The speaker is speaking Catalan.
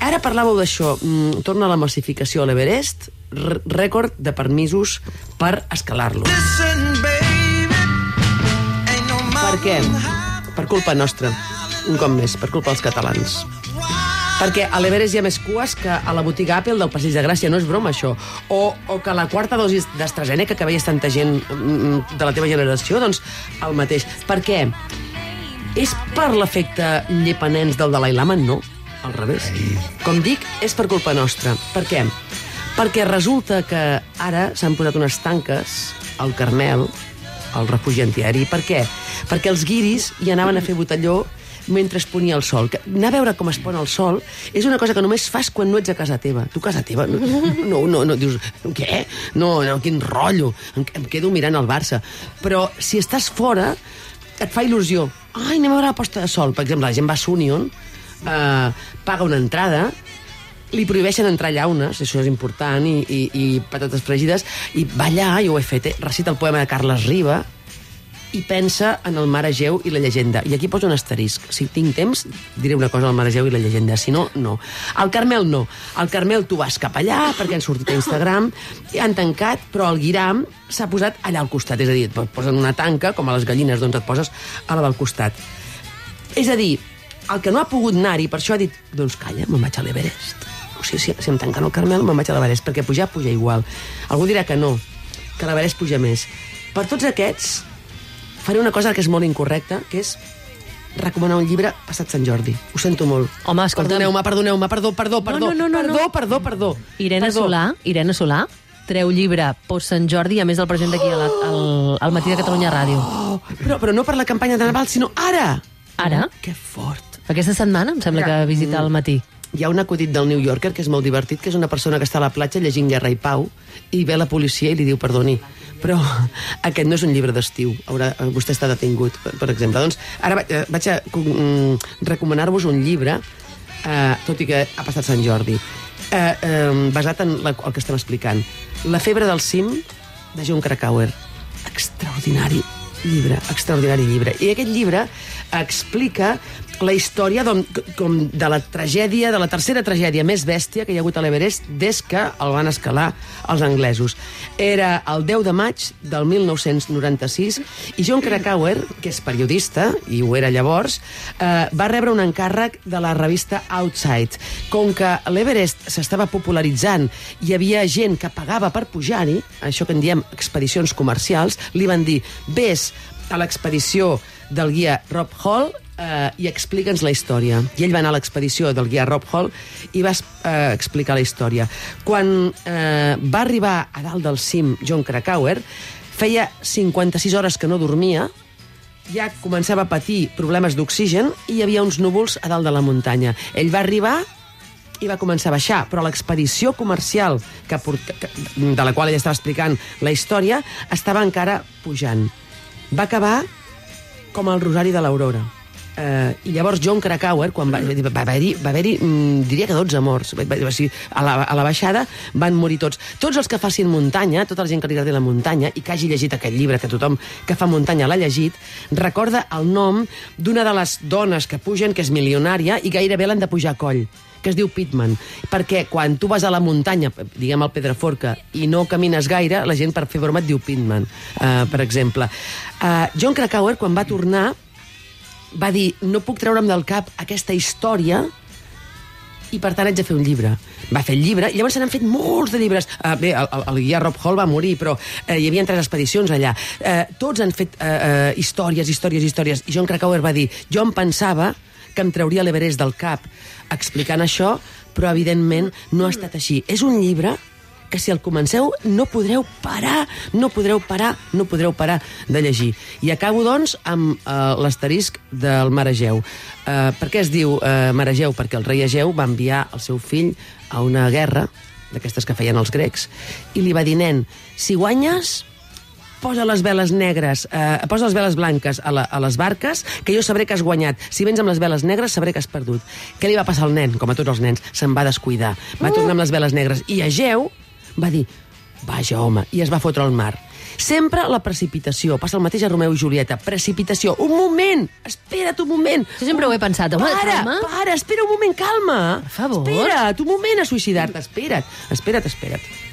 Ara parlàveu d'això. Mm, torna a la massificació a l'Everest, rècord de permisos per escalar-lo. Per què? Per culpa nostra. Un cop més, per culpa dels catalans. Perquè a l'Everest hi ha més cues que a la botiga Apple del Passeig de Gràcia, no és broma això. O, o que la quarta dosi d'AstraZeneca que veies tanta gent mm, de la teva generació, doncs el mateix. Per què? És per l'efecte llepanens del Dalai Lama? No, al revés. Com dic, és per culpa nostra. Per què? Perquè resulta que ara s'han posat unes tanques al Carmel, al refugi antiaeri. Per què? Perquè els guiris hi anaven a fer botelló mentre es ponia el sol. Que anar a veure com es pon el sol és una cosa que només fas quan no ets a casa teva. Tu a casa teva? No, no, no, no dius, què? No, no, quin rotllo. Em, em quedo mirant el Barça. Però si estàs fora, et fa il·lusió. Ai, anem a veure la posta de sol. Per exemple, la gent va a Sunion, eh, paga una entrada, li prohibeixen entrar llaunes, això és important, i, i, i patates fregides, i va allà, jo ho he fet, eh, recita el poema de Carles Riba, i pensa en el Mar Egeu i la llegenda. I aquí poso un asterisc. Si tinc temps, diré una cosa al Mar Egeu i la llegenda. Si no, no. Al Carmel, no. Al Carmel tu vas cap allà, perquè han sortit a Instagram, i han tancat, però el Guiram s'ha posat allà al costat. És a dir, et posen una tanca, com a les gallines, doncs et poses a la del costat. És a dir, el que no ha pogut anar-hi, per això ha dit, doncs calla, me'n vaig a l'Everest. O sigui, si, si em tanquen el Carmel, me'n vaig a l'Everest, perquè pujar, puja igual. Algú dirà que no, que l'Everest puja més. Per tots aquests, faré una cosa que és molt incorrecta, que és recomanar un llibre passat Sant Jordi. Ho sento molt. Home, escolta'm. Perdoneu-me, perdoneu-me, perdó, perdó, perdó. no, no, no, perdó, no. perdó, perdó. Irene perdó. Solà, Irene Solà, treu llibre post Sant Jordi, a més el presenta aquí al, al, al matí de Catalunya Ràdio. Oh, però, però no per la campanya de Nadal, sinó ara. Ara? Que fort. Aquesta setmana em sembla que visita al matí. Hi ha un acudit del New Yorker que és molt divertit, que és una persona que està a la platja llegint Guerra i Pau i ve la policia i li diu perdoni, però aquest no és un llibre d'estiu, haurà- vostè està detingut, per, per exemple. Doncs ara vaig, eh, vaig a mm, recomanar-vos un llibre, eh, tot i que ha passat Sant Jordi, eh, eh, basat en la, el que estem explicant. La febre del cim, de John Krakauer. Extraordinari llibre, extraordinari llibre. I aquest llibre explica la història com, com de la tragèdia, de la tercera tragèdia més bèstia que hi ha hagut a l'Everest des que el van escalar els anglesos. Era el 10 de maig del 1996 i John Krakauer, que és periodista, i ho era llavors, eh, va rebre un encàrrec de la revista Outside. Com que l'Everest s'estava popularitzant i hi havia gent que pagava per pujar-hi, això que en diem expedicions comercials, li van dir, vés a l'expedició del guia Rob Hall eh, i explica'ns la història. I ell va anar a l'expedició del guia Rob Hall i va eh, explicar la història. Quan eh, va arribar a dalt del cim John Krakauer, feia 56 hores que no dormia, ja començava a patir problemes d'oxigen i hi havia uns núvols a dalt de la muntanya. Ell va arribar i va començar a baixar, però l'expedició comercial que, port- que, de la qual ell estava explicant la història estava encara pujant. Va acabar com el Rosari de l'Aurora. Eh, I llavors John Krakauer, quan va, va haver-hi, va haver mm, diria que 12 morts. Va, va, o a, la, a la baixada van morir tots. Tots els que facin muntanya, tota la gent que li agradi la muntanya i que hagi llegit aquest llibre, que tothom que fa muntanya l'ha llegit, recorda el nom d'una de les dones que pugen, que és milionària, i gairebé l'han de pujar a coll que es diu Pitman, perquè quan tu vas a la muntanya, diguem al Pedraforca, i no camines gaire, la gent per fer broma et diu Pitman, uh, per exemple. Uh, John Krakauer, quan va tornar, va dir, no puc treure'm del cap aquesta història i per tant haig de fer un llibre. Va fer el llibre, i llavors se n'han fet molts de llibres. Uh, bé, el, el, el guia Rob Hall va morir, però uh, hi havia tres expedicions allà. Uh, tots han fet uh, uh, històries, històries, històries. I John Krakauer va dir, jo em pensava que em trauria l'Everest del cap explicant això, però evidentment no ha estat així. És un llibre que si el comenceu no podreu parar, no podreu parar, no podreu parar de llegir. I acabo, doncs, amb eh, l'asterisc del Mar Egeu. Eh, per què es diu eh, Mar Egeu? Perquè el rei Egeu va enviar el seu fill a una guerra, d'aquestes que feien els grecs, i li va dir, nen, si guanyes, posa les veles negres, eh, posa les veles blanques a, la, a les barques, que jo sabré que has guanyat. Si vens amb les veles negres, sabré que has perdut. Què li va passar al nen? Com a tots els nens, se'n va descuidar. Va tornar amb les veles negres. I Egeu va dir, vaja, home, i es va fotre al mar. Sempre la precipitació. Passa el mateix a Romeu i Julieta. Precipitació. Un moment! Espera't un moment! Jo sempre ho he pensat. Home, para, calma. para, espera un moment, calma. Per favor. Espera't, un moment a suïcidar-te. Espera't, espera't, espera't.